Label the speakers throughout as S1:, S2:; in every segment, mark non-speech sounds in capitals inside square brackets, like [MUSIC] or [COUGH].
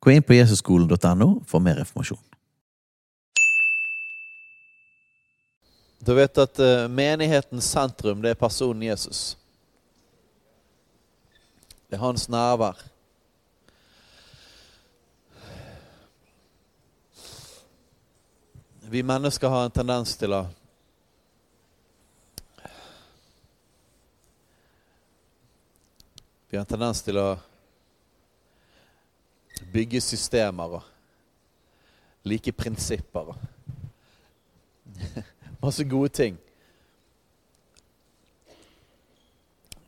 S1: Gå inn på jesusskolen.no for mer informasjon. Du vet at uh, menighetens sentrum, det er personen Jesus. Det er hans nærvær. Vi mennesker har en tendens til å Vi har en tendens til å bygge systemer og like prinsipper [LAUGHS] masse gode ting.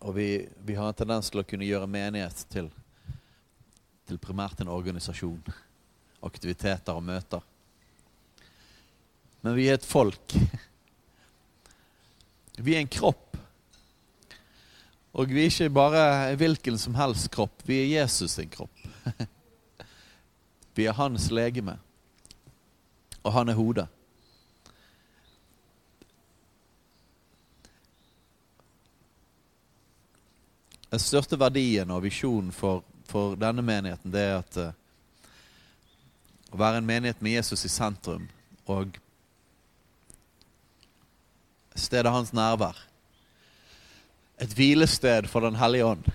S1: Og vi, vi, har en tendens til å kunne gjøre menighet til, til primært en organisasjon. Aktiviteter og møter. Men vi er et folk. [LAUGHS] Vi er en kropp. Og vi er ikke bare hvilken som helst kropp. Vi er Jesus sin kropp. [LAUGHS] Vi er hans legeme. Og han er hodet. Den største verdien og visjonen for, for denne menigheten, det er at uh, å være en menighet med Jesus i sentrum og stedet hans nærvær. Et hvilested for Den hellige ånd.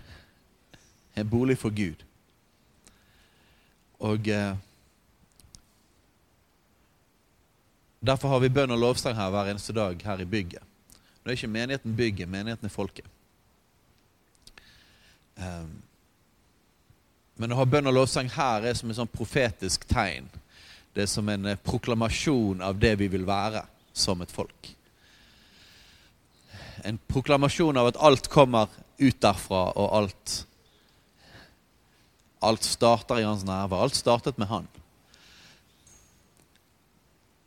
S1: En bolig for Gud. Og eh, Derfor har vi bønn og lovsang her hver eneste dag her i bygget. Nå er ikke menigheten bygget, menigheten er folket. Um, men å ha bønn og lovsang her er som et sånn profetisk tegn. Det er som en eh, proklamasjon av det vi vil være som et folk. En proklamasjon av at alt kommer ut derfra, og alt Alt starter i hans nerver. Alt startet med han.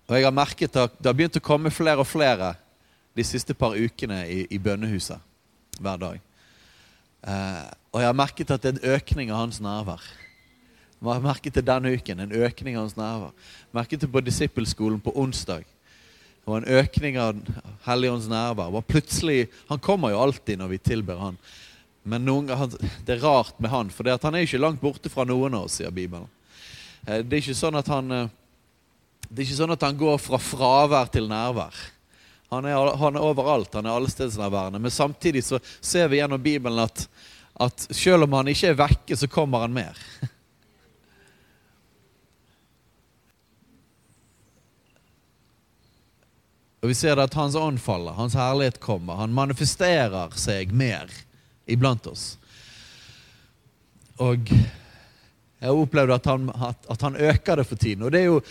S1: Og jeg har merket at Det har begynt å komme flere og flere de siste par ukene i, i bønnehuset hver dag. Eh, og jeg har merket at det er en økning av hans nærvær. Jeg har merket det denne uken. En økning av hans nærvær. Merket det på disippelskolen på onsdag. Det var en økning av Helligåndens nærvær. Plutselig, Han kommer jo alltid når vi tilber Han. Men noen, det er rart med han, for han er ikke langt borte fra noen av oss, sier Bibelen. Eh, det er ikke sånn at han, eh, det er ikke sånn at han går fra fravær til nærvær. Han er, han er overalt, han er allestedsnærværende. Men samtidig så ser vi gjennom Bibelen at, at selv om han ikke er vekke, så kommer han mer. [LAUGHS] Og Vi ser det at hans ånd faller, hans herlighet kommer. Han manifesterer seg mer iblant oss. Og jeg opplevde at han, at, at han, øker det for tiden. Og det er jo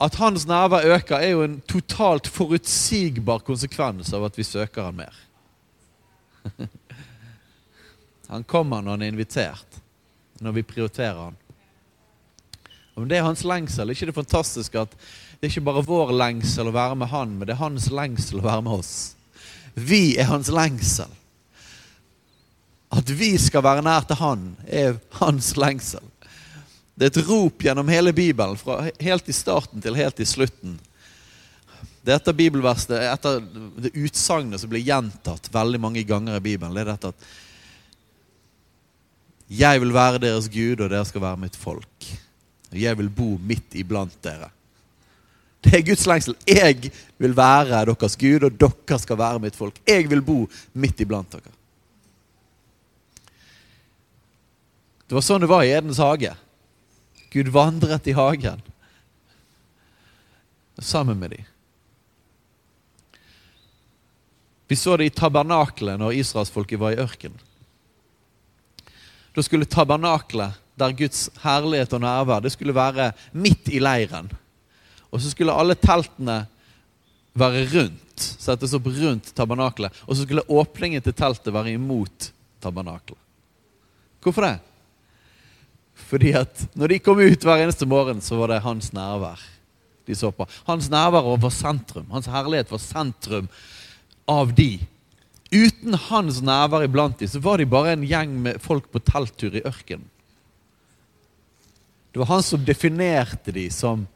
S1: At hans nærvær øker, er jo en totalt forutsigbar konsekvens av at vi søker han mer. [LAUGHS] Han kommer når han er invitert, når vi prioriterer han. Og Det er hans lengsel. Er ikke det fantastisk at det er ikke bare vår lengsel å være med han, men det er hans lengsel å være med oss. Vi er hans lengsel. At vi skal være nær til Han, er hans lengsel. Det er et rop gjennom hele Bibelen, fra helt i starten til helt i slutten. Det er et av bibelverset, et av det utsagnet som blir gjentatt veldig mange ganger i Bibelen. det er dette at Jeg vil være deres Gud, og dere skal være mitt folk. Og jeg vil bo midt iblant dere. Det er Guds lengsel. Jeg vil være deres Gud, og dere skal være mitt folk. Jeg vil bo midt iblant dere. Det var sånn det var i Edens hage. Gud vandret i hagen sammen med dem. Vi så det i tabernaklet når israelsfolket var i ørkenen. Da skulle tabernaklet, der Guds herlighet og nærvær, det skulle være midt i leiren. Og så skulle alle teltene være rundt, settes opp rundt tabernaklet. Og så skulle åpningen til teltet være imot tabernaklet. Hvorfor det? Fordi at når de kom ut hver eneste morgen, så var det hans nærvær de så på. Hans nærvær var sentrum. Hans herlighet var sentrum av de. Uten hans nærvær iblant de, så var de bare en gjeng med folk på telttur i ørkenen. Det var han som definerte de som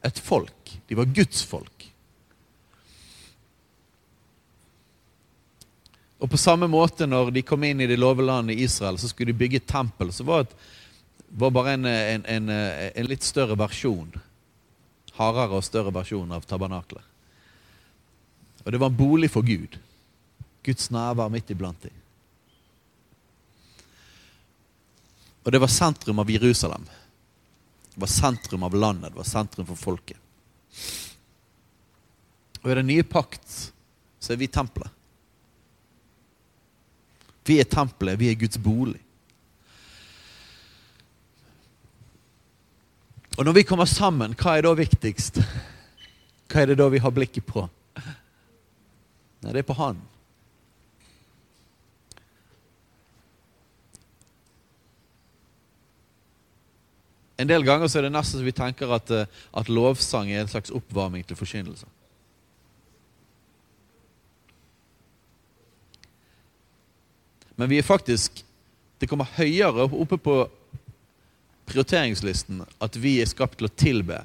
S1: et folk. De var Guds folk. Og på samme måte når de kom inn i det love landet Israel, så skulle de bygge et tempel. Så var det var bare en, en, en, en, litt større versjon. Hardere og større versjon av tabernakler. Og det var en bolig for Gud. Guds nærvær midt iblant dem. Og det var sentrum av Jerusalem. Det var sentrum av landet. Det var sentrum for folket. Og i den nye pakt så er vi tempelet. Vi er tempelet, vi er Guds bolig. Og når vi kommer sammen, hva er da viktigst? Hva er det da vi har blikket på? Nei, det er på Han. En del ganger så er det nesten så vi tenker at, eh, at lovsang er en slags oppvarming til forkynnelse. Men vi er faktisk Det kommer høyere oppe på prioriteringslisten at vi er skapt til å tilbe.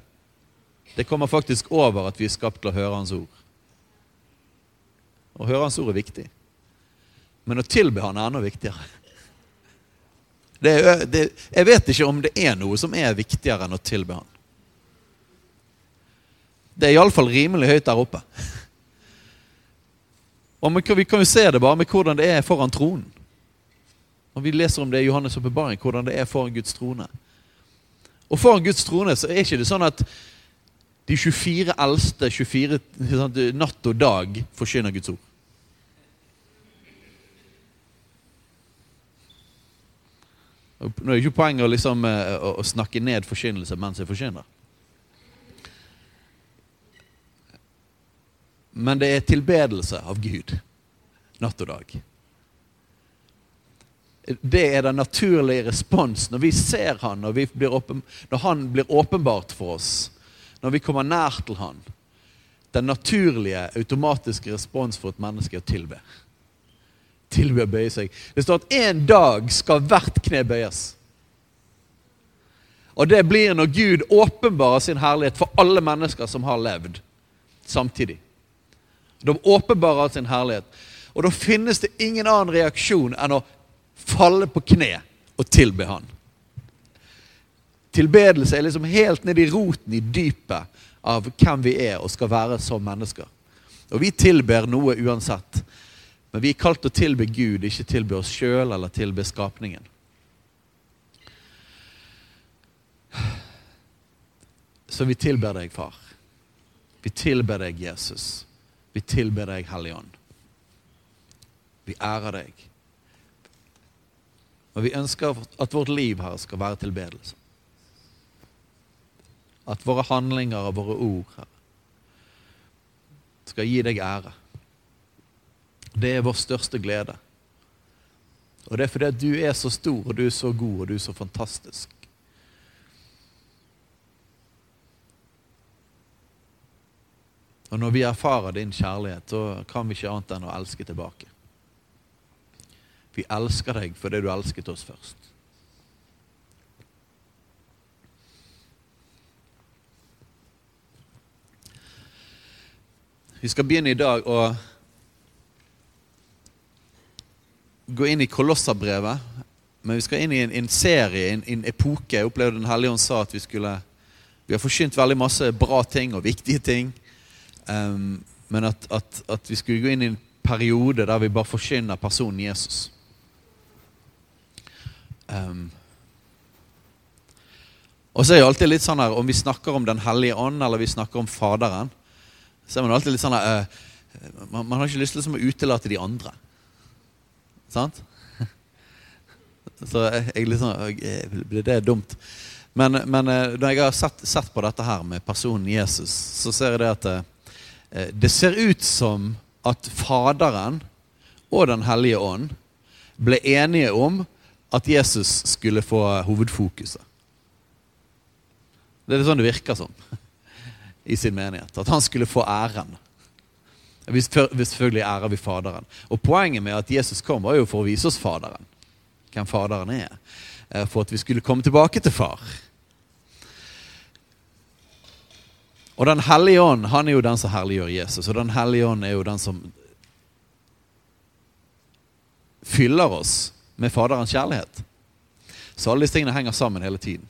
S1: Det kommer faktisk over at vi er skapt til å høre Hans ord. Å høre Hans ord er viktig. Men å tilbe Han er enda viktigere. Det er, det, jeg vet ikke om det er noe som er viktigere enn å tilbe Han. Det er iallfall rimelig høyt der oppe. Og Vi kan jo se det bare med hvordan det er foran tronen. Og Vi leser om det i Johannes' åpenbaring, hvordan det er foran Guds trone. Og foran Guds trone så er ikke det sånn at de 24 eldste 24, natt og dag forkynner Guds ord. Nå er det ikke poenget liksom, eh, å, å snakke ned forkynnelse mens jeg forkynner. Men det er tilbedelse av Gud natt og dag det er den naturlige respons når vi ser han, når, åpen, når, han blir åpenbart for oss, når vi kommer nær til han. Den naturlige, automatiske respons for et menneske er å tilbe. Tilbe å bøye seg. Det står at en dag skal hvert kne bøyes. Og det blir når Gud åpenbarer sin herlighet for alle mennesker som har levd samtidig. De åpenbarer sin herlighet. Og da finnes det ingen annen reaksjon enn å falle på kne og tilbe Han. Tilbedelse er liksom helt ned i roten, i dypet av hvem vi er og skal være som mennesker. Og vi tilber noe uansett. Men vi er kalt å tilbe Gud, ikke tilbe oss sjøl eller tilbe skapningen. Så vi tilber deg, far. Vi tilber deg, Jesus. Vi tilber deg, Hellige Ånd. Vi ærer deg. Og vi ønsker at vårt liv her skal være tilbedelse. At våre handlinger og våre ord her skal gi deg ære. Det er vår største glede. Og det er fordi at du er så stor, og du er så god, og du er så fantastisk. Og når vi erfarer din kjærlighet, så kan vi ikke annet enn å elske tilbake. Vi elsker deg fordi du elsket oss først. Vi skal begynne i dag å gå inn i Kolosserbrevet. Men vi skal inn i en, en serie, en, en, epoke. Jeg opplevde Den hellige ånd sa at vi skulle Vi har forkynt veldig masse bra ting og viktige ting. Um, men at, at, at, vi skulle gå inn i en periode der vi bare forkynner personen Jesus. Um, og så er det alltid litt sånn her om vi snakker om Den hellige ånd eller vi snakker om Faderen, så er man alltid litt sånn her uh, man, man, har ikke lyst til liksom å utelate de andre. Sant? Så jeg liksom sånn Blir det dumt? Men, men uh, når jeg har sett, sett, på dette her med personen Jesus, så ser jeg det at uh, det ser ut som at Faderen og Den hellige ånd ble enige om at Jesus skulle få hovedfokuset. Det er sånn det virker som [LAUGHS] i sin menighet. At han skulle få æren. Vi selvfølgelig ærer vi Faderen. Og Poenget med at Jesus kom, var jo for å vise oss Faderen. Hvem Faderen er. Eh, for at vi skulle komme tilbake til Far. Og Den hellige ånd han er jo den som herliggjør Jesus. Og Den hellige ånd er jo den som fyller oss med Faderens kjærlighet. Så alle disse tingene henger sammen hele tiden.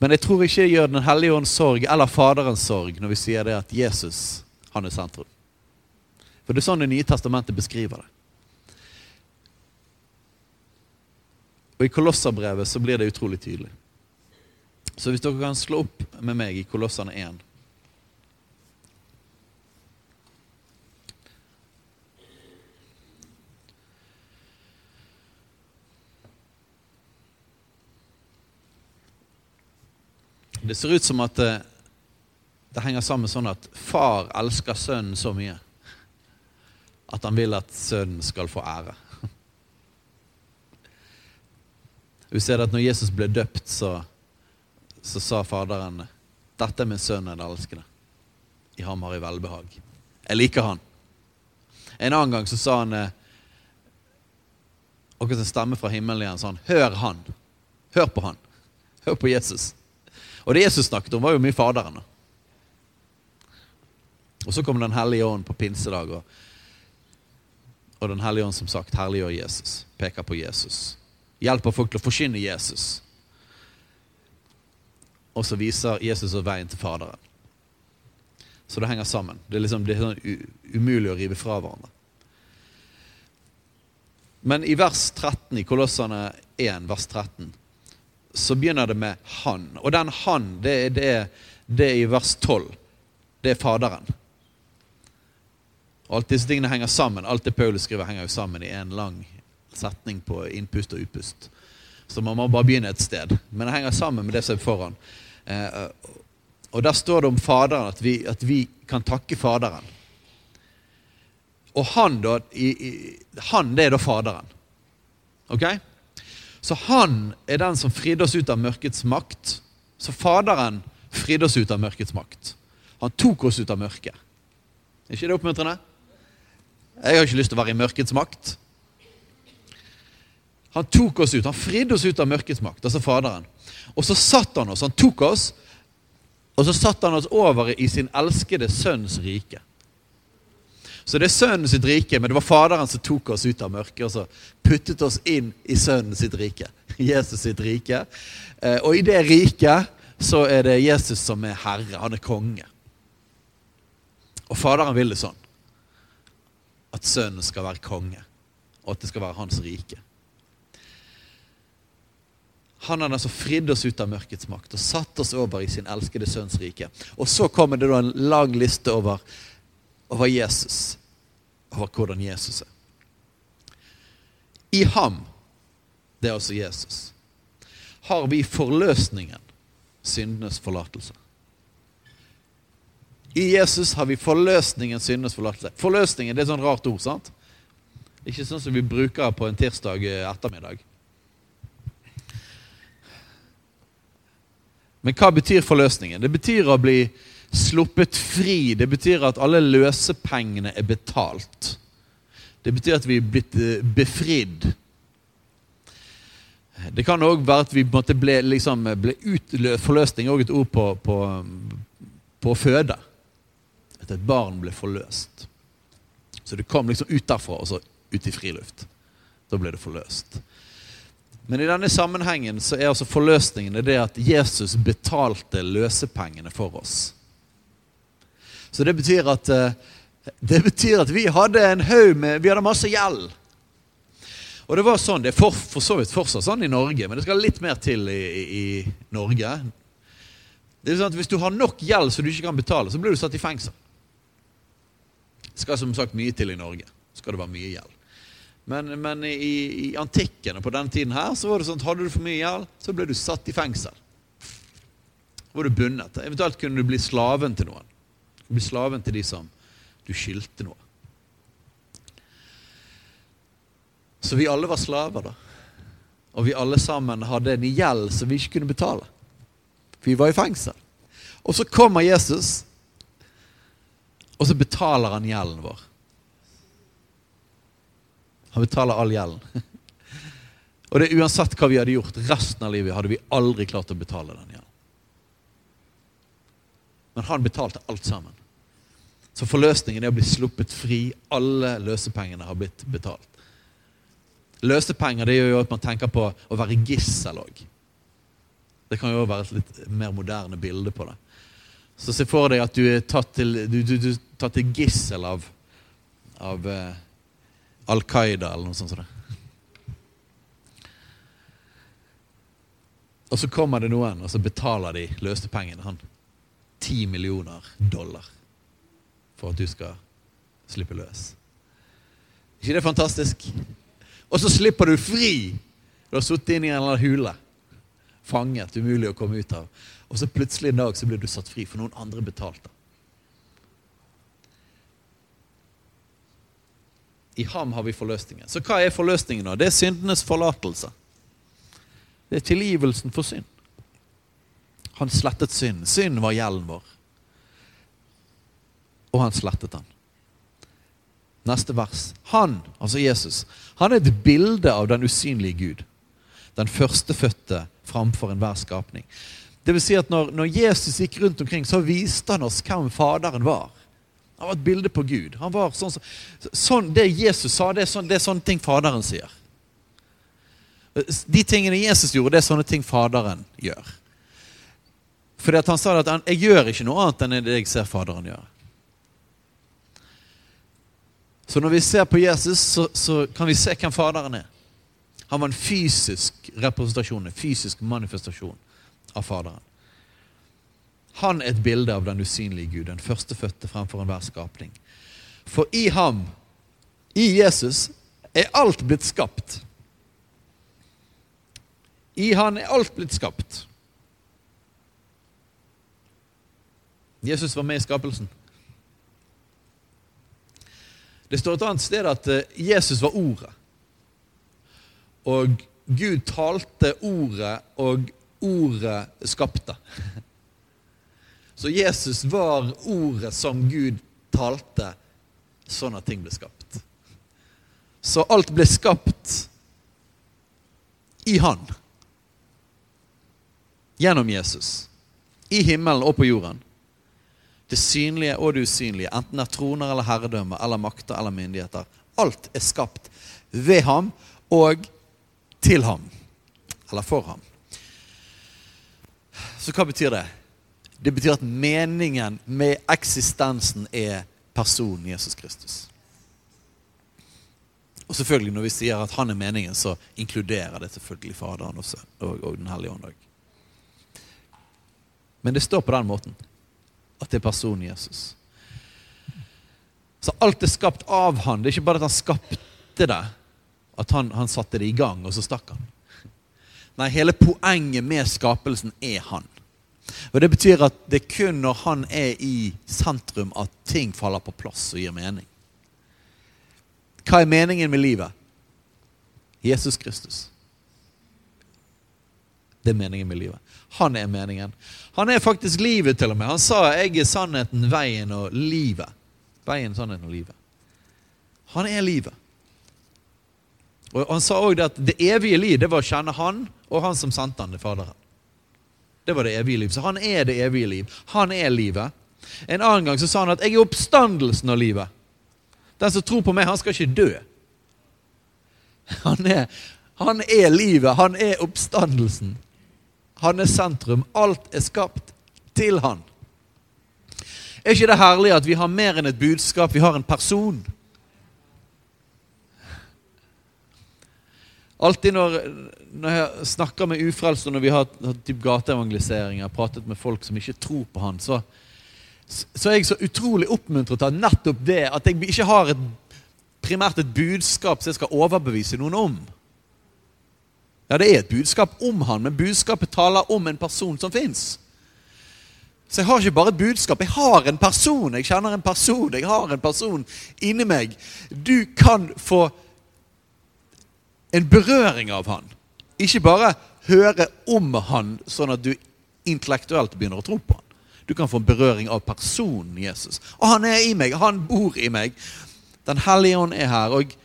S1: Men jeg tror ikke jeg gjør Den hellige ånds sorg eller Faderens sorg når vi sier det at Jesus han er sentrum. For det er sånn Det nye testamentet beskriver det. Og I Kolosserbrevet så blir det utrolig tydelig. Så hvis dere kan slå opp med meg i Kolossene 1 Det ser ut som at det, det, henger sammen sånn at far elsker sønnen så mye at han vil at sønnen skal få ære. [LAUGHS] Vi ser at når Jesus ble døpt, så, så sa Faderen dette er min sønn, den elskede. I ham har jeg velbehag. Jeg liker han. En annen gang så sa han eh, akkurat en stemme fra himmelen igjen sånn Hør han. Hør på han. Hør på Jesus. Og det Jesus snakket om, var jo mye Faderen. Og så kom Den hellige ånd på pinsedag, og, og Den hellige ånd som sagt herliggjør Jesus. Peker på Jesus. Hjelper folk til å forkynne Jesus. Og så viser Jesus veien til Faderen. Så det henger sammen. Det er, liksom, det er sånn umulig å rive fra hverandre. Men i vers 13, i Kolossene 1, vers 13, så begynner det med 'han'. Og den 'han', det, det, det er i vers 12. Det er Faderen. Og Alt disse tingene henger sammen. Alt det Paulus skriver, henger jo sammen i en lang setning på innpust og utpust. Så man må bare begynne et sted. Men det henger sammen med det som er foran. Eh, og der står det om Faderen, at vi, at vi kan takke Faderen. Og han, da, i, i, han, det er da Faderen. Ok? Så han er den som fridde oss ut av mørkets makt. Så Faderen fridde oss ut av mørkets makt. Han tok oss ut av mørket. Er ikke det oppmuntrende? Jeg har ikke lyst til å være i mørkets makt. Han tok oss ut, han fridde oss ut av mørkets makt, altså Faderen. Og så satt han oss, han tok oss, og så satt han oss over i sin elskede sønns rike. Så det er Sønnen sitt rike, men det var Faderen som tok oss ut av mørket og så puttet oss inn i Sønnen sitt rike. [LAUGHS] Jesus sitt rike. Eh, og i det riket så er det Jesus som er herre. Han er konge. Og Faderen vil det sånn. At Sønnen skal være konge, og at det skal være hans rike. Han har altså fridd oss ut av mørkets makt og satt oss over i sin elskede sønns rike. Og så kommer det da en lang liste over, over Jesus over hvordan Jesus er. I ham, det er altså Jesus, har vi forløsningen, syndenes forlatelse. I Jesus har vi forløsningen, syndenes forlatelse. Forløsningen det er et sånt rart ord. sant? Ikke sånn som vi bruker på en tirsdag ettermiddag. Men hva betyr forløsningen? Det betyr å bli sluppet fri. Det betyr at alle løsepengene er betalt. Det betyr at vi er blitt eh, befridd. Det kan òg være at vi ble, liksom, ble utløst Forløsning er òg et ord på, på, på, å føde. At et barn ble forløst. Så det kom liksom ut derfra og så ut i friluft. Da ble det forløst. Men i denne sammenhengen så er altså forløsningen det at Jesus betalte løsepengene for oss. Så det betyr at, eh, det betyr at vi hadde en haug med Vi hadde masse gjeld. Og det var sånn, det er for, for, så vidt fortsatt sånn i Norge, men det skal litt mer til i, i, i Norge. Det er sånn at Hvis du har nok gjeld som du ikke kan betale, så blir du satt i fengsel. Det skal som sagt mye til i Norge. skal det være mye gjeld. Men, men i, i, antikken og på denne tiden her, så var det sånn at hadde du for mye gjeld, så ble du satt i fengsel. Da var du bundet. Eventuelt kunne du bli slaven til noen. Du blir slaven til de som du skyldte noe. Så vi alle var slaver, da. Og vi alle sammen hadde en gjeld som vi ikke kunne betale. Vi var i fengsel. Og så kommer Jesus, og så betaler han gjelden vår. Han betaler all gjelden. [LAUGHS] Og det er uansett hva vi hadde gjort resten av livet, hadde vi aldri klart å betale den gjelden. Men han betalte alt sammen. Så forløsningen er å bli sluppet fri. Alle løsepengene har blitt betalt. Løsepenger det gjør jo at man tenker på å være gissel òg. Det kan jo være et litt mer moderne bilde på det. Så se for deg at du er tatt til, du, du, du, tatt til gissel av, av eh, Al Qaida eller noe sånt. som. Og så kommer det noen, og så betaler de løsepengene. Han. ti millioner dollar for at du skal slippe løs. ikke det er fantastisk? Og så slipper du fri! Du har sittet inne i en eller annen hule. Fanget, umulig å komme ut av. Og så plutselig en dag så blir du satt fri, for noen andre betalte. I ham har vi forløsningen. Så hva er forløsningen? da? Det er syndenes forlatelse. Det er tilgivelsen for synd. Han slettet synd. Synd var gjelden vår. Og han slettet den. Neste vers. Han, altså Jesus, han er et bilde av den usynlige Gud. Den førstefødte framfor enhver skapning. Det vil si at når, når, Jesus gikk rundt omkring, så viste han oss hvem Faderen var. Han var et bilde på Gud. Han var sånn, sånn, Det Jesus sa, det er, sånn, det er sånne ting Faderen sier. De tingene Jesus gjorde, det er sånne ting Faderen gjør. Fordi at han sa at han, 'jeg gjør ikke noe annet enn det jeg ser Faderen gjøre'. Så når vi ser på Jesus, så, så kan vi se hvem Faderen er. Han var en fysisk representasjon, en fysisk manifestasjon av Faderen. Han er et bilde av den usynlige Gud, den førstefødte fremfor enhver skapning. For i ham, i Jesus, er alt blitt skapt. I han er alt blitt skapt. Jesus var med i skapelsen. Det står et annet sted at eh, Jesus var Ordet. Og Gud talte Ordet, og Ordet skapte. [LAUGHS] Så Jesus var Ordet som Gud talte, sånn at ting ble skapt. Så alt ble skapt i Han. Gjennom Jesus. I himmelen og på jorden det synlige og det usynlige, enten det er troner eller herredømme eller makter eller myndigheter. Alt er skapt ved ham og til ham. Eller for ham. Så hva betyr det? Det betyr at meningen med eksistensen er personen Jesus Kristus. Og selvfølgelig når vi sier at han er meningen, så inkluderer det selvfølgelig Faderen og, og Den hellige ånd. Men det står på den måten at det er personen Jesus. Så alt er skapt av han. Det er ikke bare at han skapte det, at han, han satte det i gang, og så stakk han. Nei, hele poenget med skapelsen er han. Og Det betyr at det er kun når han er i sentrum at ting faller på plass og gir mening. Hva er meningen med livet? Jesus Kristus. Det er meningen med livet. Han er meningen. Han er faktisk livet, til og med. Han sa 'Jeg er sannheten, veien og livet'. Veien, sannheten og livet. Han er livet. Og Han sa òg at det evige liv det var å kjenne Han og Han som sendte Han, det Faderen. Det var det evige liv. Så han er det evige liv. Han er livet. En annen gang så sa han at 'jeg er oppstandelsen av livet'. Den som tror på meg, han skal ikke dø. Han er, han er livet. Han er oppstandelsen. Han er sentrum. Alt er skapt til han. Er ikke det herlig at vi har mer enn et budskap? Vi har en person. Alltid når, når jeg snakker med ufrelste, når vi har hatt gateevangeliseringer, pratet med folk som ikke tror på han, så, så er jeg så utrolig oppmuntret av nettopp det at jeg ikke har et, primært et budskap som jeg skal overbevise noen om. Ja, det er et budskap om han, men budskapet taler om en person som fins. Så jeg har ikke bare et budskap, jeg har en person. Jeg kjenner en person, jeg har en person inni meg. Du kan få en berøring av han ikke bare høre om han, sånn at du intellektuelt begynner å tro på han. Du kan få en berøring av personen Jesus. Og han er i meg, han bor i meg. Den hellige ånd er her. og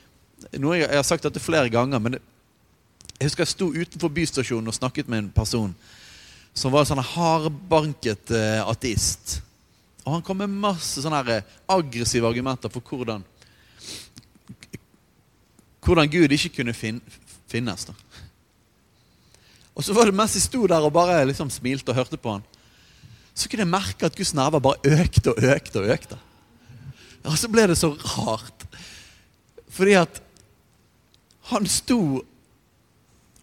S1: noe jeg, har sagt dette flere ganger, men jeg husker jeg sto utenfor bystasjonen og snakket med en person som var sånn hardbanket uh, ateist. Og han kom med masse sånne eh, aggressive argumenter for hvordan hvordan Gud ikke kunne fin finnes. da. Og så var det mens jeg sto der og bare liksom smilte og hørte på han, så kunne jeg merke at Guds nerver bare økte og økte og økte. Og så ble det så rart. Fordi at han sto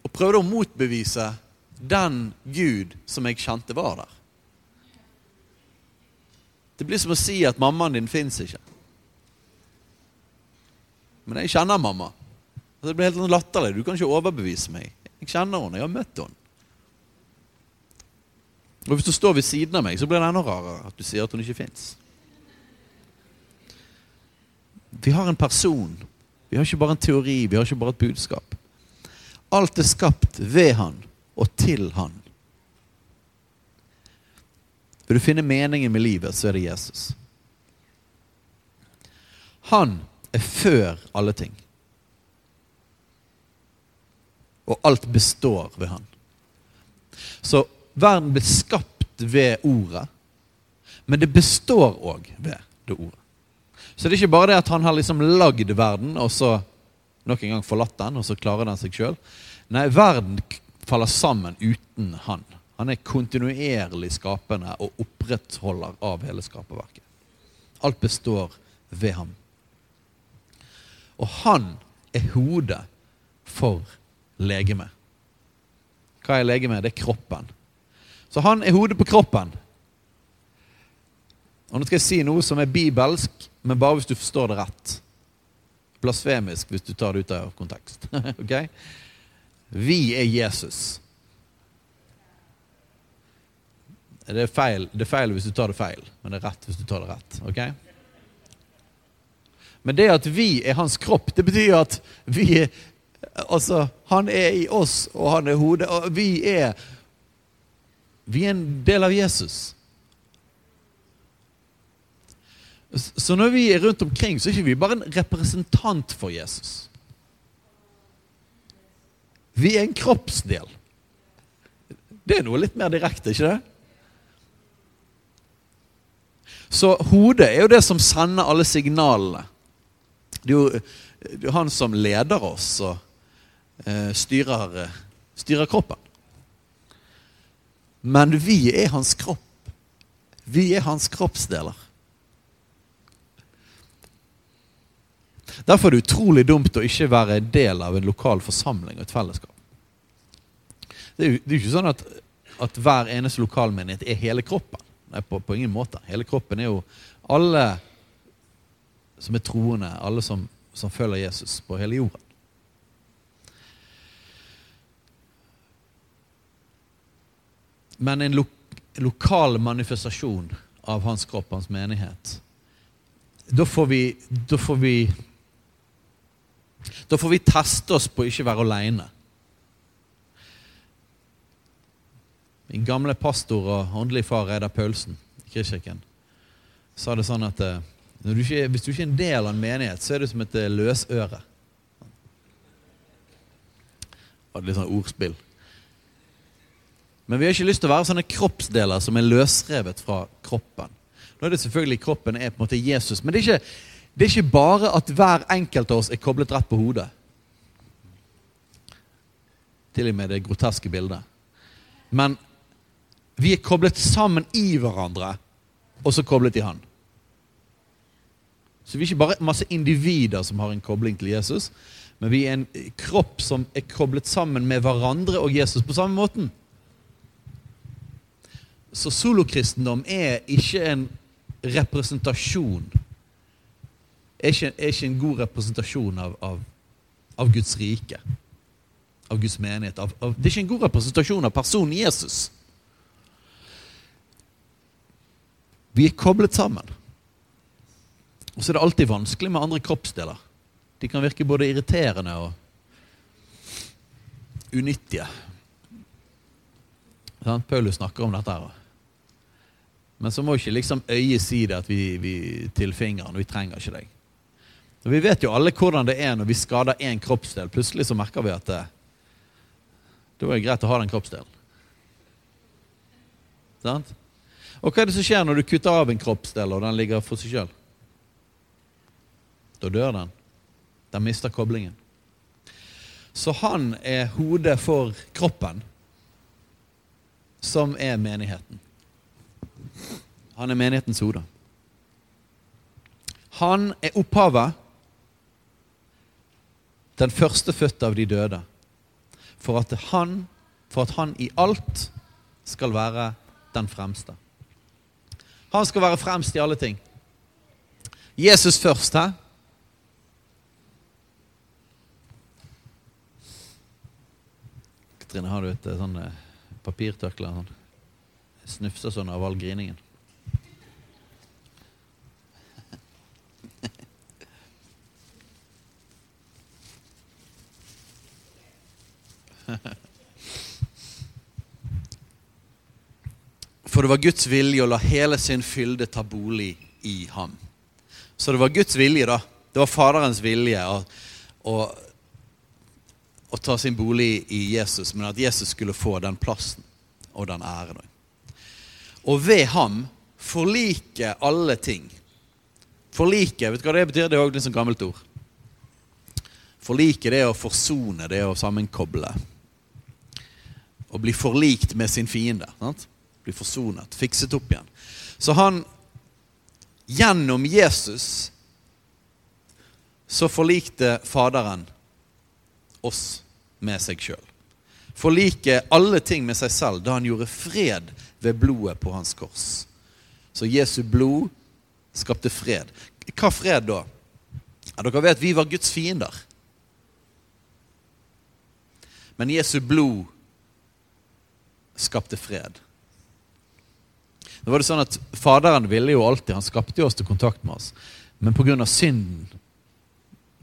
S1: og prøvde å motbevise den Gud som jeg kjente var der. Det blir som å si at mammaen din fins ikke. Men jeg kjenner mamma. Det blir helt sånn latterlig. Du kan ikke overbevise meg. Jeg kjenner henne. Jeg har møtt henne. Og hvis du står ved siden av meg, så blir det enda rarere at du sier at hun ikke fins. Vi har en person. Vi har ikke bare en teori, vi har ikke bare et budskap. Alt er skapt ved Han og til Han. Vil du finne meningen med livet, så er det Jesus. Han er før alle ting. Og alt består ved Han. Så verden ble skapt ved ordet, men det består òg ved det ordet. Så det er ikke bare det at han har liksom lagd verden, og så nok en gang forlatt den, og så klarer den seg sjøl. Nei, verden faller sammen uten han. Han er kontinuerlig skapende og opprettholder av hele skaperverket. Alt består ved ham. Og han er hodet for legeme. Hva er legeme? Det er kroppen. Så han er hodet på kroppen. Og Nå skal jeg si noe som er bibelsk, men bare hvis du forstår det rett. Blasfemisk hvis du tar det ut av kontekst. [LAUGHS] ok? Vi er Jesus. Det er, feil. det er feil hvis du tar det feil, men det er rett hvis du tar det rett. ok? Men det at vi er hans kropp, det betyr at vi er Altså, han er i oss, og han er hodet. Og vi er Vi er en del av Jesus. Så når vi er rundt omkring, så er ikke vi bare en representant for Jesus. Vi er en kroppsdel. Det er noe litt mer direkte, ikke det? Så hodet er jo det som sender alle signalene. Det er jo, det er han som leder oss og eh, styrer, styrer kroppen. Men vi er hans kropp. Vi er hans kroppsdeler. Derfor er det utrolig dumt å ikke være del av en lokal forsamling og et fellesskap. Det er jo, det er ikke sånn at, at hver eneste lokalmenighet er hele kroppen. Nei, på, på, ingen måte. Hele kroppen er jo alle som er troende, alle som, som følger Jesus på hele jorden. Men en lo lokal manifestasjon av hans kropp, hans menighet Da får vi, da får vi da får vi teste oss på ikke være aleine. Min gamle pastor og åndelig far Reidar Paulsen i Kristkirken sa det sånn at eh, du ikke, hvis du ikke er en del av en menighet, så er du som et eh, løsøre. Det var litt sånn ordspill. Men vi har ikke lyst til å være sånne kroppsdeler som er løsrevet fra kroppen. Nå er det selvfølgelig Kroppen er på en måte Jesus, men det er ikke, det er ikke bare at hver enkelt av oss er koblet rett på hodet. Til og med det groteske bildet. Men vi er koblet sammen i hverandre, og så koblet i Han. Så vi er ikke bare masse individer som har en kobling til Jesus, men vi er en kropp som er koblet sammen med hverandre og Jesus på samme måten. Så solokristendom er ikke en representasjon er ikke, er ikke en god representasjon av, av, av, Guds rike. Av Guds menighet. Av, det er ikke en god representasjon av personen Jesus. Vi er koblet sammen. Og så er det alltid vanskelig med andre kroppsdeler. De kan virke både irriterende og unyttige. Sant? Paulus snakker om dette. her. Men så må ikke liksom øyet si det at vi, vi til fingeren. Vi trenger ikke deg. Vi vet jo alle hvordan det er når vi skader én kroppsdel. Plutselig så merker vi at det, det var greit å ha den kroppsdelen. Sant? Og hva er det som skjer når du kutter av en kroppsdel, og den ligger for seg sjøl? Da dør den. Den mister koblingen. Så han er hodet for kroppen, som er menigheten. Han er menighetens hode. Han er opphavet, den førstefødte av de døde, for at, han, for at han i alt skal være den fremste. Han skal være fremst i alle ting. Jesus først, hæ? Katrine, har du et sånn papirtørkle? Sånn? Snufser sånn av all griningen. For det var Guds vilje å la hele sin fylde ta bolig i ham. Så det var Guds vilje, da. Det var Faderens vilje å, å, å ta sin bolig i Jesus, men at Jesus skulle få den plassen og den æren. Og ved ham forlike alle ting. Forlike, vet du hva det betyr? Det er òg et sånn gammelt ord. Forlike det er å forsone, det er å sammenkoble. Å bli forlikt med sin fiende. Sant? Bli forsonet, fikset opp igjen. Så han Gjennom Jesus så forlikte Faderen oss med seg sjøl. Forlike alle ting med seg selv da han gjorde fred ved blodet på hans kors. Så Jesu blod skapte fred. Hva fred da? Ja, dere vet vi var Guds fiender. Men Jesu blod skapte fred. Nå var det sånn at Faderen ville jo alltid, han skapte jo oss til kontakt med oss. Men pga. synden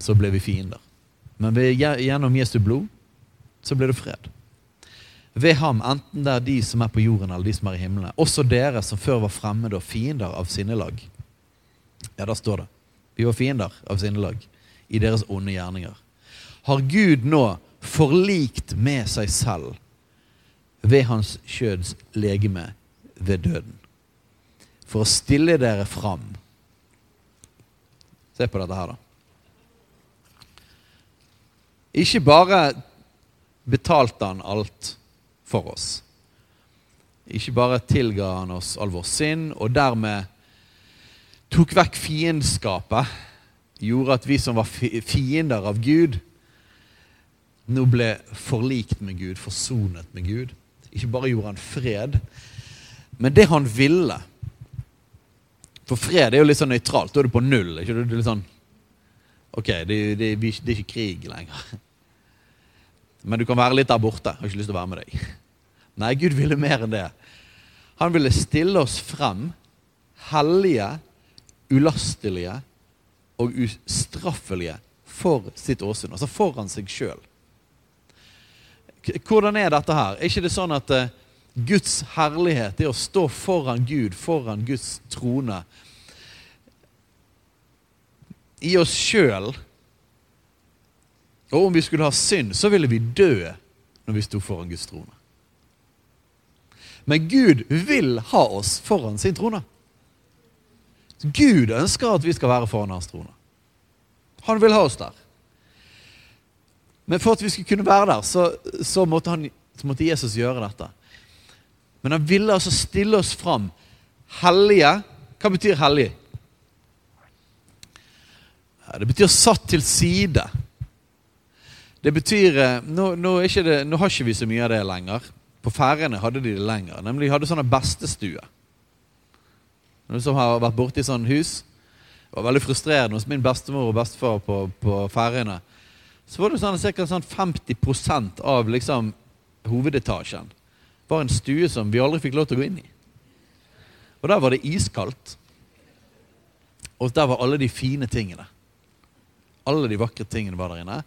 S1: så ble vi fiender. Men ved, gjennom Jesu blod så ble det fred. Ved ham, enten det er de som er på jorden eller de som er i himmelen, også dere som før var fremmede og fiender av sinnelag. Ja, der står det. Vi var fiender av sinnelag i deres onde gjerninger. Har Gud nå forlikt med seg selv ved hans kjøds legeme ved døden for å stille dere fram. Se på dette her, da. Ikke bare betalte han alt for oss. Ikke bare tilga han oss all vår synd, og dermed tok vekk fiendskapet. Gjorde at vi som var fiender av Gud, nå ble forlikt med Gud, forsonet med Gud. Ikke bare gjorde han fred, men det han ville for fred er jo litt sånn nøytralt. Da er du på null. ikke du? er sånn, Ok, det, det, det, er ikke krig lenger. Men du kan være litt der borte. Har ikke lyst til å være med deg. Nei, Gud ville mer enn det. Han ville stille oss frem hellige, ulastelige og ustraffelige for sitt åsyn. Altså foran seg sjøl. Hvordan er dette her? Er ikke det sånn at uh, Guds herlighet, det å stå foran Gud, foran Guds trone. I oss sjøl. Og om vi skulle ha synd, så ville vi dø når vi sto foran Guds trone. Men Gud vil ha oss foran sin trone. Gud ønsker at vi skal være foran hans trone. Han vil ha oss der. Men for at vi skulle kunne være der, så, så, måtte, han, så måtte Jesus gjøre dette. Men han ville altså stille oss fram hellige. Hva betyr hellig? Det betyr satt til side. Det betyr eh, Nå, nå, det, nå, har ikke vi så mye av det lenger. På Færøyene hadde de det lenger. Nemlig de hadde sånne bestestue. Noen som har vært borti sånn hus. Det var veldig frustrerende hos min bestemor og bestefar på, på Færøyene. Så var det sånn, ca. Sånn 50% av liksom, hovedetasjen var en stue som vi aldri fikk lov til å gå inn i. Og der var det iskaldt. Og der var alle de fine tingene. Alle de vakre tingene var der inne.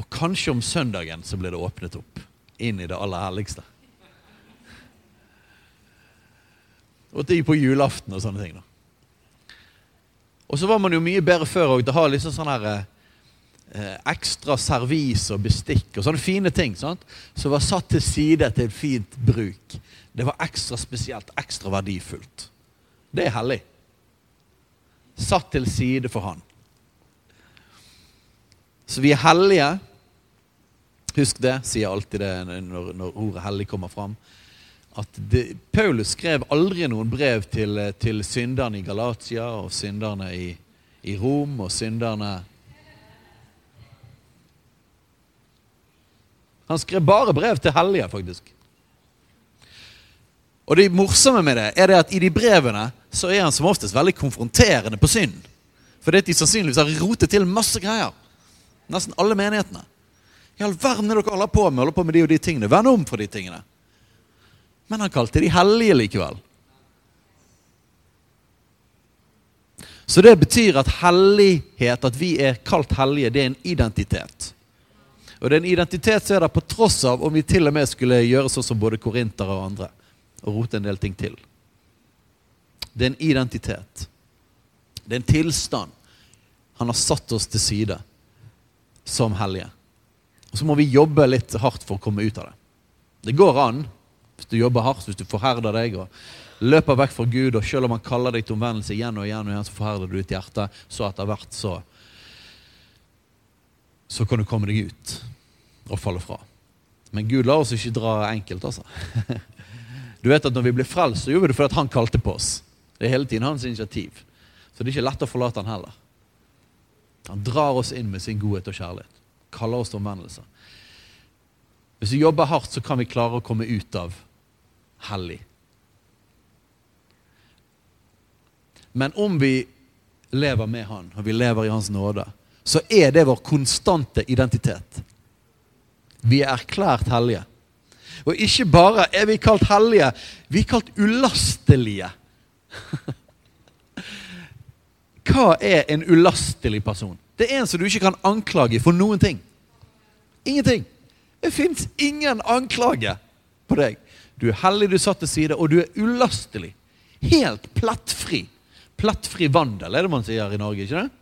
S1: Og kanskje om søndagen så ble det åpnet opp. inn i det aller herligste. Og det gikk på julaften og sånne ting. da. Og så var man jo mye bedre før òg til å ha liksom sånn her eh, ekstra servis og bestikk og sånne fine ting sant? som var satt til side til fint bruk. Det var ekstra spesielt, ekstra verdifullt. Det er hellig. Satt til side for Han. Så vi er hellige. Husk det, sier jeg alltid det når, når ordet hellig kommer fram at det, Paulus skrev aldri noen brev til, til synderne i Galatia og synderne i, i Rom og synderne Han skrev bare brev til hellige, faktisk. Og det morsomme med det er det at i de brevene så er han som oftest veldig konfronterende på synd. For det at de sannsynligvis har rotet til masse greier. Nesten alle menighetene. I all verden er dere holder på med holder på med de og de tingene. Vend om for de tingene. Men han kalte de hellige likevel. Så det betyr at hellighet, at vi er kalt hellige, det er en identitet. Og det er en identitet som er der på tross av om vi til og med skulle gjøre sånn som både korintere og andre. Og rote en del ting til. Det er en identitet. Det er en tilstand. Han har satt oss til side som hellige. Og så må vi jobbe litt hardt for å komme ut av det. Det går an, hvis du jobber hardt, hvis du forherder deg og løper vekk fra Gud, og selv om han kaller deg til omvendelse igjen og igjen, og igjen så forherder du ditt hjerte, så etter hvert så så kan du komme deg ut og falle fra. Men Gud lar oss ikke dra enkelt, altså. [LAUGHS] Du vet at når vi ble frelst, så gjorde vi det fordi han kalte på oss. Det er hele tiden hans initiativ. Så det er ikke lett å forlate han heller. Han drar oss inn med sin godhet og kjærlighet. Kaller oss til omvendelse. Hvis vi jobber hardt, så kan vi klare å komme ut av hellig. Men om vi lever med Han, og vi lever i Hans nåde, så er det vår konstante identitet. Vi er erklært hellige. Og ikke bare er vi kalt hellige, vi er kalt ulastelige. [LAUGHS] Hva er en ulastelig person? Det er en som du ikke kan anklage for noen ting. Ingenting. Det fins ingen anklage på deg. Du er hellig, du er satt til side, og du er ulastelig. Helt plettfri. Plettfri vandel, er det man sier i Norge, ikke det?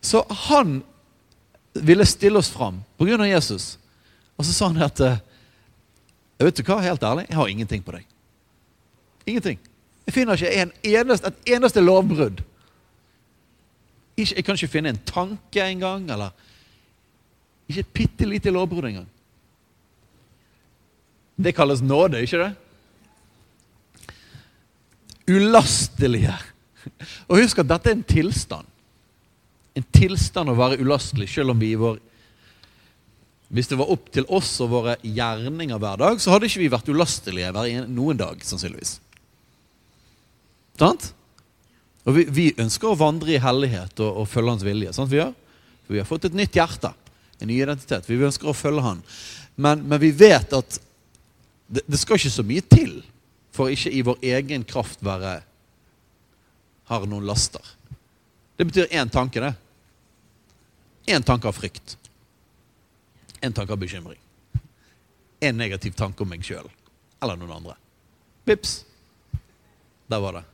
S1: Så han ville stille oss fram av Jesus. Og så sa han at Vet du hva, helt ærlig, jeg har ingenting på deg. Ingenting. Jeg finner ikke en eneste, et eneste lovbrudd. jeg kan ikke finne en tanke engang, eller ikke et bitte lite lovbrudd engang. Det kalles nåde, ikke det? Ulastelige. Og husk at dette er en tilstand. En tilstand å være ulastelig, selv om vi i vår Hvis det var opp til oss og våre gjerninger hver dag, så hadde ikke vi vært ulastelige hver noen dag, sannsynligvis. Sant? Og vi, vi, ønsker å vandre i hellighet og, og følge Hans vilje. Sant vi gjør? For vi har fått et nytt hjerte, en ny identitet. Vi ønsker å følge Han. Men, men vi vet at det, det, skal ikke så mye til for ikke i vår egen kraft være har noen laster. Det betyr én tanke, det. Én tanke av frykt. Én tanke av bekymring. En negativ tanke om meg sjøl eller noen andre. Vips! Der var det.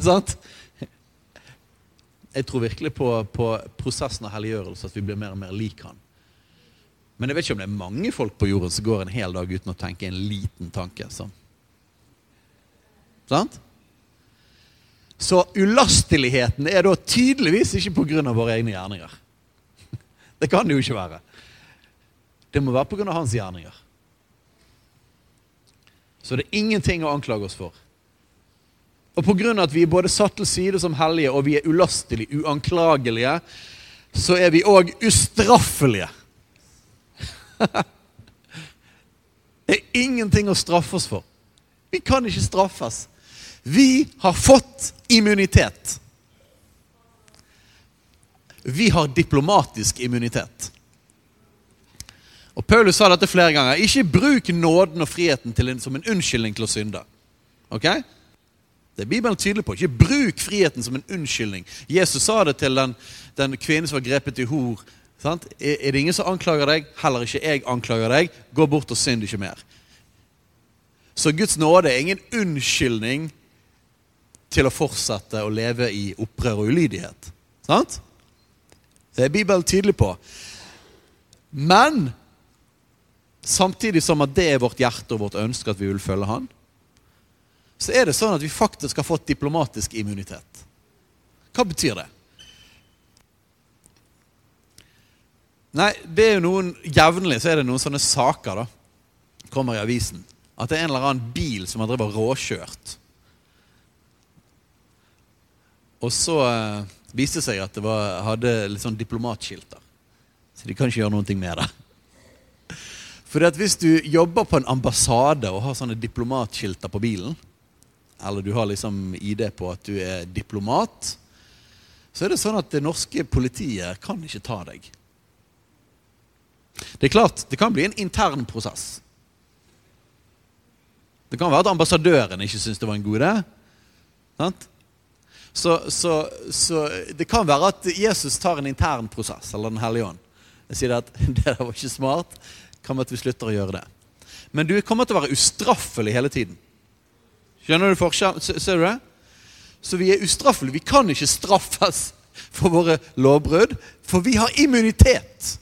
S1: [LAUGHS] Sant? Jeg tror virkelig på, på prosessen av helliggjørelse, at vi blir mer og mer lik Han. Men jeg vet ikke om det er mange folk på jorden som går en hel dag uten å tenke en liten tanke. Sånn. Sant? Så ulasteligheten er da tydeligvis ikke pga. våre egne gjerninger. [LAUGHS] Det kan det jo ikke være. Det må være pga. hans gjerninger. Så det er ingenting å anklage oss for. Og pga. at vi er både satt til side som hellige, og vi er ulastelige, uanklagelige, så er vi òg ustraffelige. [LAUGHS] det er ingenting å straffe oss for. Vi kan ikke straffes. Vi har fått immunitet. Vi har diplomatisk immunitet. Og Paulus sa dette flere ganger. Ikke bruk nåden og friheten en, som en unnskyldning til å synde. Ok? Det er Bibelen tydelig på. Ikke bruk friheten som en unnskyldning. Jesus sa det til den, den kvinnen som var grepet i hor Sant? Er det ingen som anklager deg? Heller ikke jeg anklager deg. Gå bort og synd ikke mer. Så Guds nåde er ingen unnskyldning til å fortsette å leve i opprør og ulydighet. Sant? Det er Bibelen tydelig på. Men samtidig som at det er vårt hjerte og vårt ønske at vi vil følge Han, så er det sånn at vi faktisk har fått diplomatisk immunitet. Hva betyr det? Nei, det er jo noen Jevnlig så er det noen sånne saker da kommer i avisen. At det er en eller annen bil som har drevet råkjørt. Og så eh, viste det seg at det var, hadde litt sånn diplomatskilter. Så de kan ikke gjøre noe med det. [LAUGHS] For hvis du jobber på en ambassade og har sånne diplomatskilter på bilen, eller du har liksom ID på at du er diplomat, så er det sånn at det norske politiet kan ikke ta deg. Det er klart, det kan bli en intern prosess. Det kan være at ambassadøren ikke syns det var en god idé. Så, så, så, det kan være at Jesus tar en intern prosess, eller Den hellige ånd. Jeg sier at [LAUGHS] det var ikke smart. Kan være at vi slutter å gjøre det. Men du kommer til å være ustraffelig hele tiden. Skjønner du forskjellen? Ser du det? Så vi er ustraffelige. Vi kan ikke straffes for våre lovbrudd, for vi har immunitet.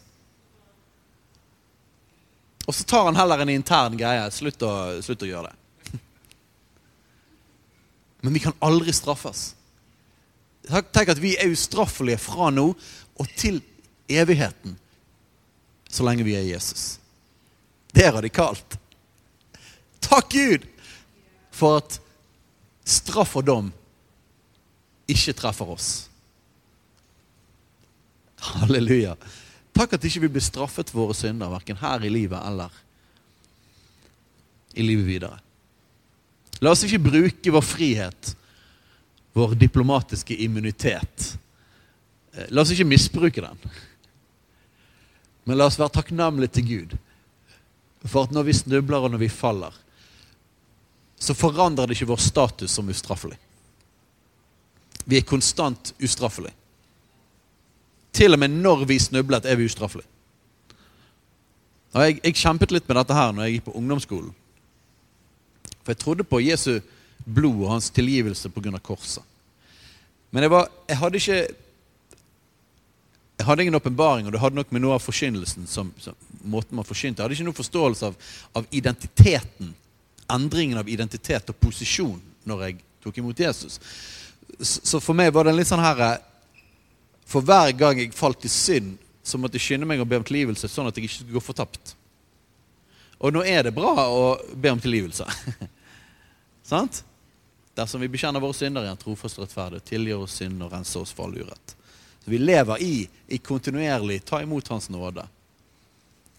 S1: Og så tar han heller en intern greie. Slutt å, slutt å gjøre det. [LAUGHS] Men vi kan aldri straffes. Tenk at vi er ustraffelige fra nå og til evigheten så lenge vi er Jesus. Det er radikalt. Takk Gud for at straff og dom ikke treffer oss. Halleluja. Takk at ikke vi blir straffet for våre synder, verken her i livet eller i livet videre. La oss ikke bruke vår frihet, vår diplomatiske immunitet. Eh, la oss ikke misbruke den. Men la oss være takknemlige til Gud for at når vi snubler og når vi faller, så forandrer det ikke vår status som ustraffelig. Vi er konstant ustraffelige. Til og med når vi snublet, er vi ustraffelige. Jeg, jeg, kjempet litt med dette her når jeg gikk på ungdomsskolen. For jeg trodde på Jesu blod og hans tilgivelse pga. korset. Men jeg, var, jeg, hadde ikke Jeg hadde ingen åpenbaring, og det hadde nok med noe av forkynnelsen som, som, måten man forkynte. Jeg hadde ikke noen forståelse av, av, identiteten, endringen av identitet og posisjon når jeg tok imot Jesus. Så, så for meg var det litt sånn her for hver gang jeg falt i synd, så måtte jeg skynde meg å be om tilgivelse, sånn at jeg ikke skulle gå fortapt. Og nå er det bra å be om tilgivelse. [LAUGHS] Sant? Dersom vi bekjenner våre synder, er han trofast og rettferdig, tilgir oss synd og renser oss for all urett. Så Vi lever i, i kontinuerlig ta imot Hans nåde.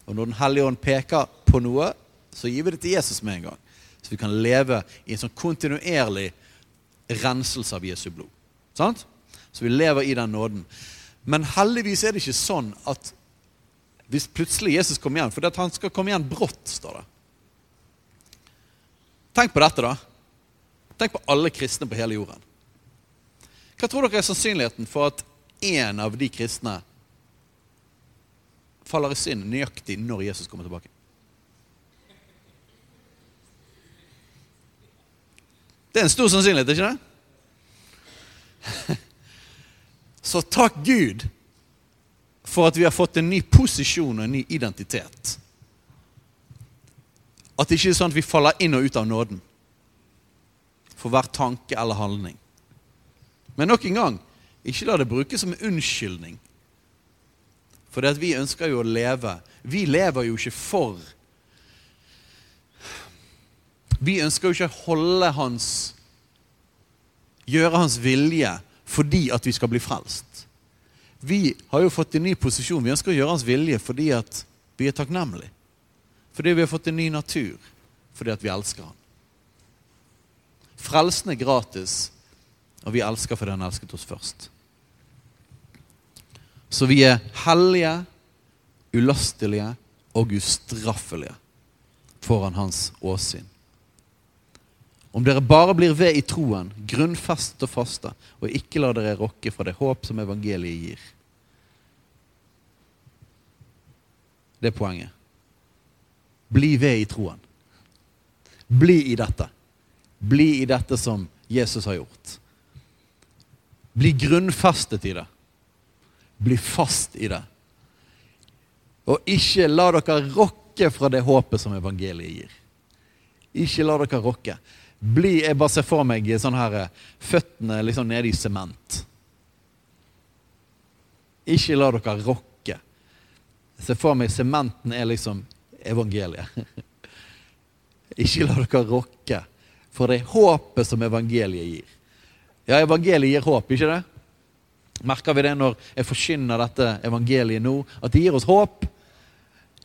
S1: Og når Den hellige ånd peker på noe, så gir vi det til Jesus med en gang. Så vi kan leve i en sånn kontinuerlig renselse av Jesu blod. Sant? Så vi lever i den nåden. Men heldigvis er det ikke sånn at hvis plutselig Jesus kommer igjen For det at han skal komme igjen brått, står det. Tenk på dette, da. Tenk på alle kristne på hele jorden. Hva tror dere er sannsynligheten for at én av de kristne faller i synd nøyaktig når Jesus kommer tilbake? Det er en stor sannsynlighet, ikke det? [LAUGHS] Så takk Gud for at vi har fått en ny posisjon og en ny identitet. At det ikke er sånn at vi faller inn og ut av nåden for hver tanke eller handling. Men nok en gang, ikke la det brukes som unnskyldning. For det at vi ønsker jo å leve. Vi lever jo ikke for Vi ønsker jo ikke å holde hans Gjøre hans vilje fordi at vi skal bli frelst. Vi har jo fått en ny posisjon. Vi ønsker å gjøre hans vilje fordi at vi er takknemlige. Fordi vi har fått en ny natur. Fordi at vi elsker han. Frelsen er gratis, og vi elsker fordi han elsket oss først. Så vi er hellige, ulastelige og ustraffelige foran hans åsyn. Om dere bare blir ved i troen, grunnfest og faste, og ikke lar dere rokke fra det håp som evangeliet gir. Det er poenget. Bli ved i troen. Bli i dette. Bli i dette som Jesus har gjort. Bli grunnfestet i det. Bli fast i det. Og ikke la dere rokke fra det håpet som evangeliet gir. Ikke la dere rokke. Bli, Jeg bare ser for meg sånn her, føttene liksom nede i sement. Ikke la dere rokke. Jeg ser for meg sementen er liksom evangeliet. [LAUGHS] Ikke la dere rokke for det er håpet som evangeliet gir. Ja, evangeliet gir håp, ikke det? Merker vi det når jeg forkynner dette evangeliet nå? At det gir oss håp?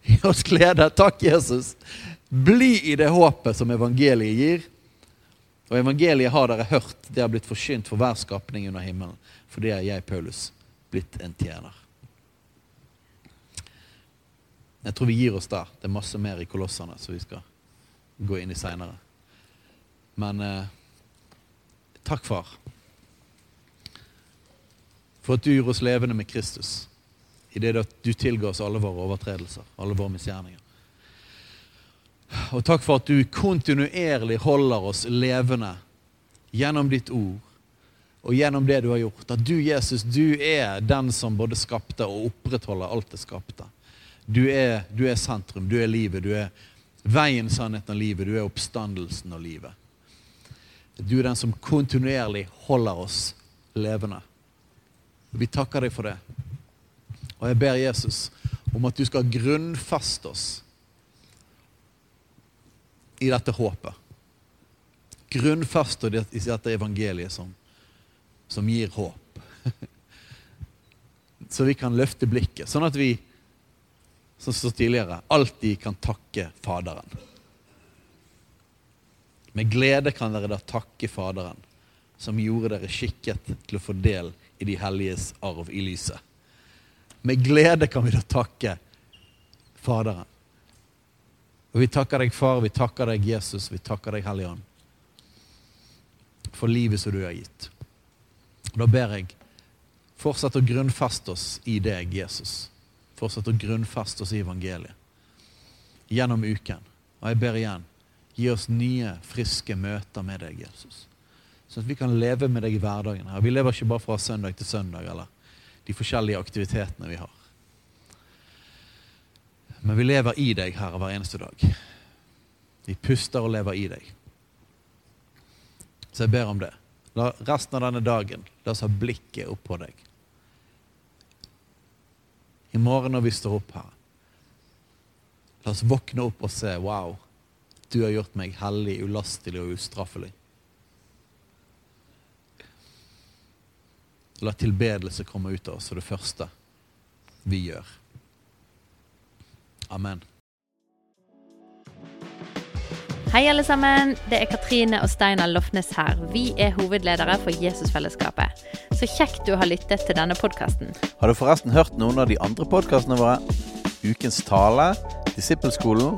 S1: Gir oss glede? Takk, Jesus. Bli i det håpet som evangeliet gir. Og evangeliet har dere hørt, det har blitt forkynt for hver skapning under himmelen. For det er jeg, Paulus, blitt en tjener. Jeg tror vi gir oss der. Det er masse mer i kolossene som vi skal gå inn i seinere. Men eh, takk, far, for at du gjorde oss levende med Kristus i det at du tilga oss alle våre overtredelser, alle våre misgjerninger. Og takk for at du kontinuerlig holder oss levende gjennom ditt ord og gjennom det du har gjort. At du, Jesus, du er den som både skapte og opprettholder alt det skapte. Du er, du er sentrum, du er livet, du er veien, sannheten og livet. Du er oppstandelsen og livet. Du er den som kontinuerlig holder oss levende. Vi takker deg for det. Og jeg ber Jesus om at du skal grunnfaste oss i dette håpet. Grunnfaste oss i dette evangeliet som, som gir håp. [LAUGHS] Så vi kan løfte blikket, sånn at vi som så tidligere, alltid kan takke Faderen. Med glede kan dere da takke Faderen, som gjorde dere skikket til å få del i de helliges arv i lyset. Med glede kan vi da takke Faderen. Og vi takker deg, Far, vi takker deg, Jesus, vi takker deg, Hellige Ånd, for livet som du har gitt. Da ber jeg, fortsett å grunnfeste oss i deg, Jesus. Fortsett å grunnfeste oss i evangeliet gjennom uken. Og jeg ber igjen, gi oss nye, friske møter med deg, Jesus. Sånn at vi kan leve med deg i hverdagen. her. Vi lever ikke bare fra søndag til søndag eller de forskjellige aktivitetene vi har. Men vi lever i deg, Herre, hver eneste dag. Vi puster og lever i deg. Så jeg ber om det. La resten av denne dagen la oss ha blikket opp på deg. I morgen når vi står opp her, la oss våkne opp og se wow, du har gjort meg hellig, ulastelig og ustraffelig. La tilbedelse komme ut av oss, og det første vi gjør. Amen.
S2: Hei, alle sammen. Det er Katrine og Steinar Lofnes her. Vi er hovedledere for Jesusfellesskapet. Så kjekt du har lyttet til denne podkasten.
S1: Har du forresten hørt noen av de andre podkastene våre? Ukens tale, Disippelskolen,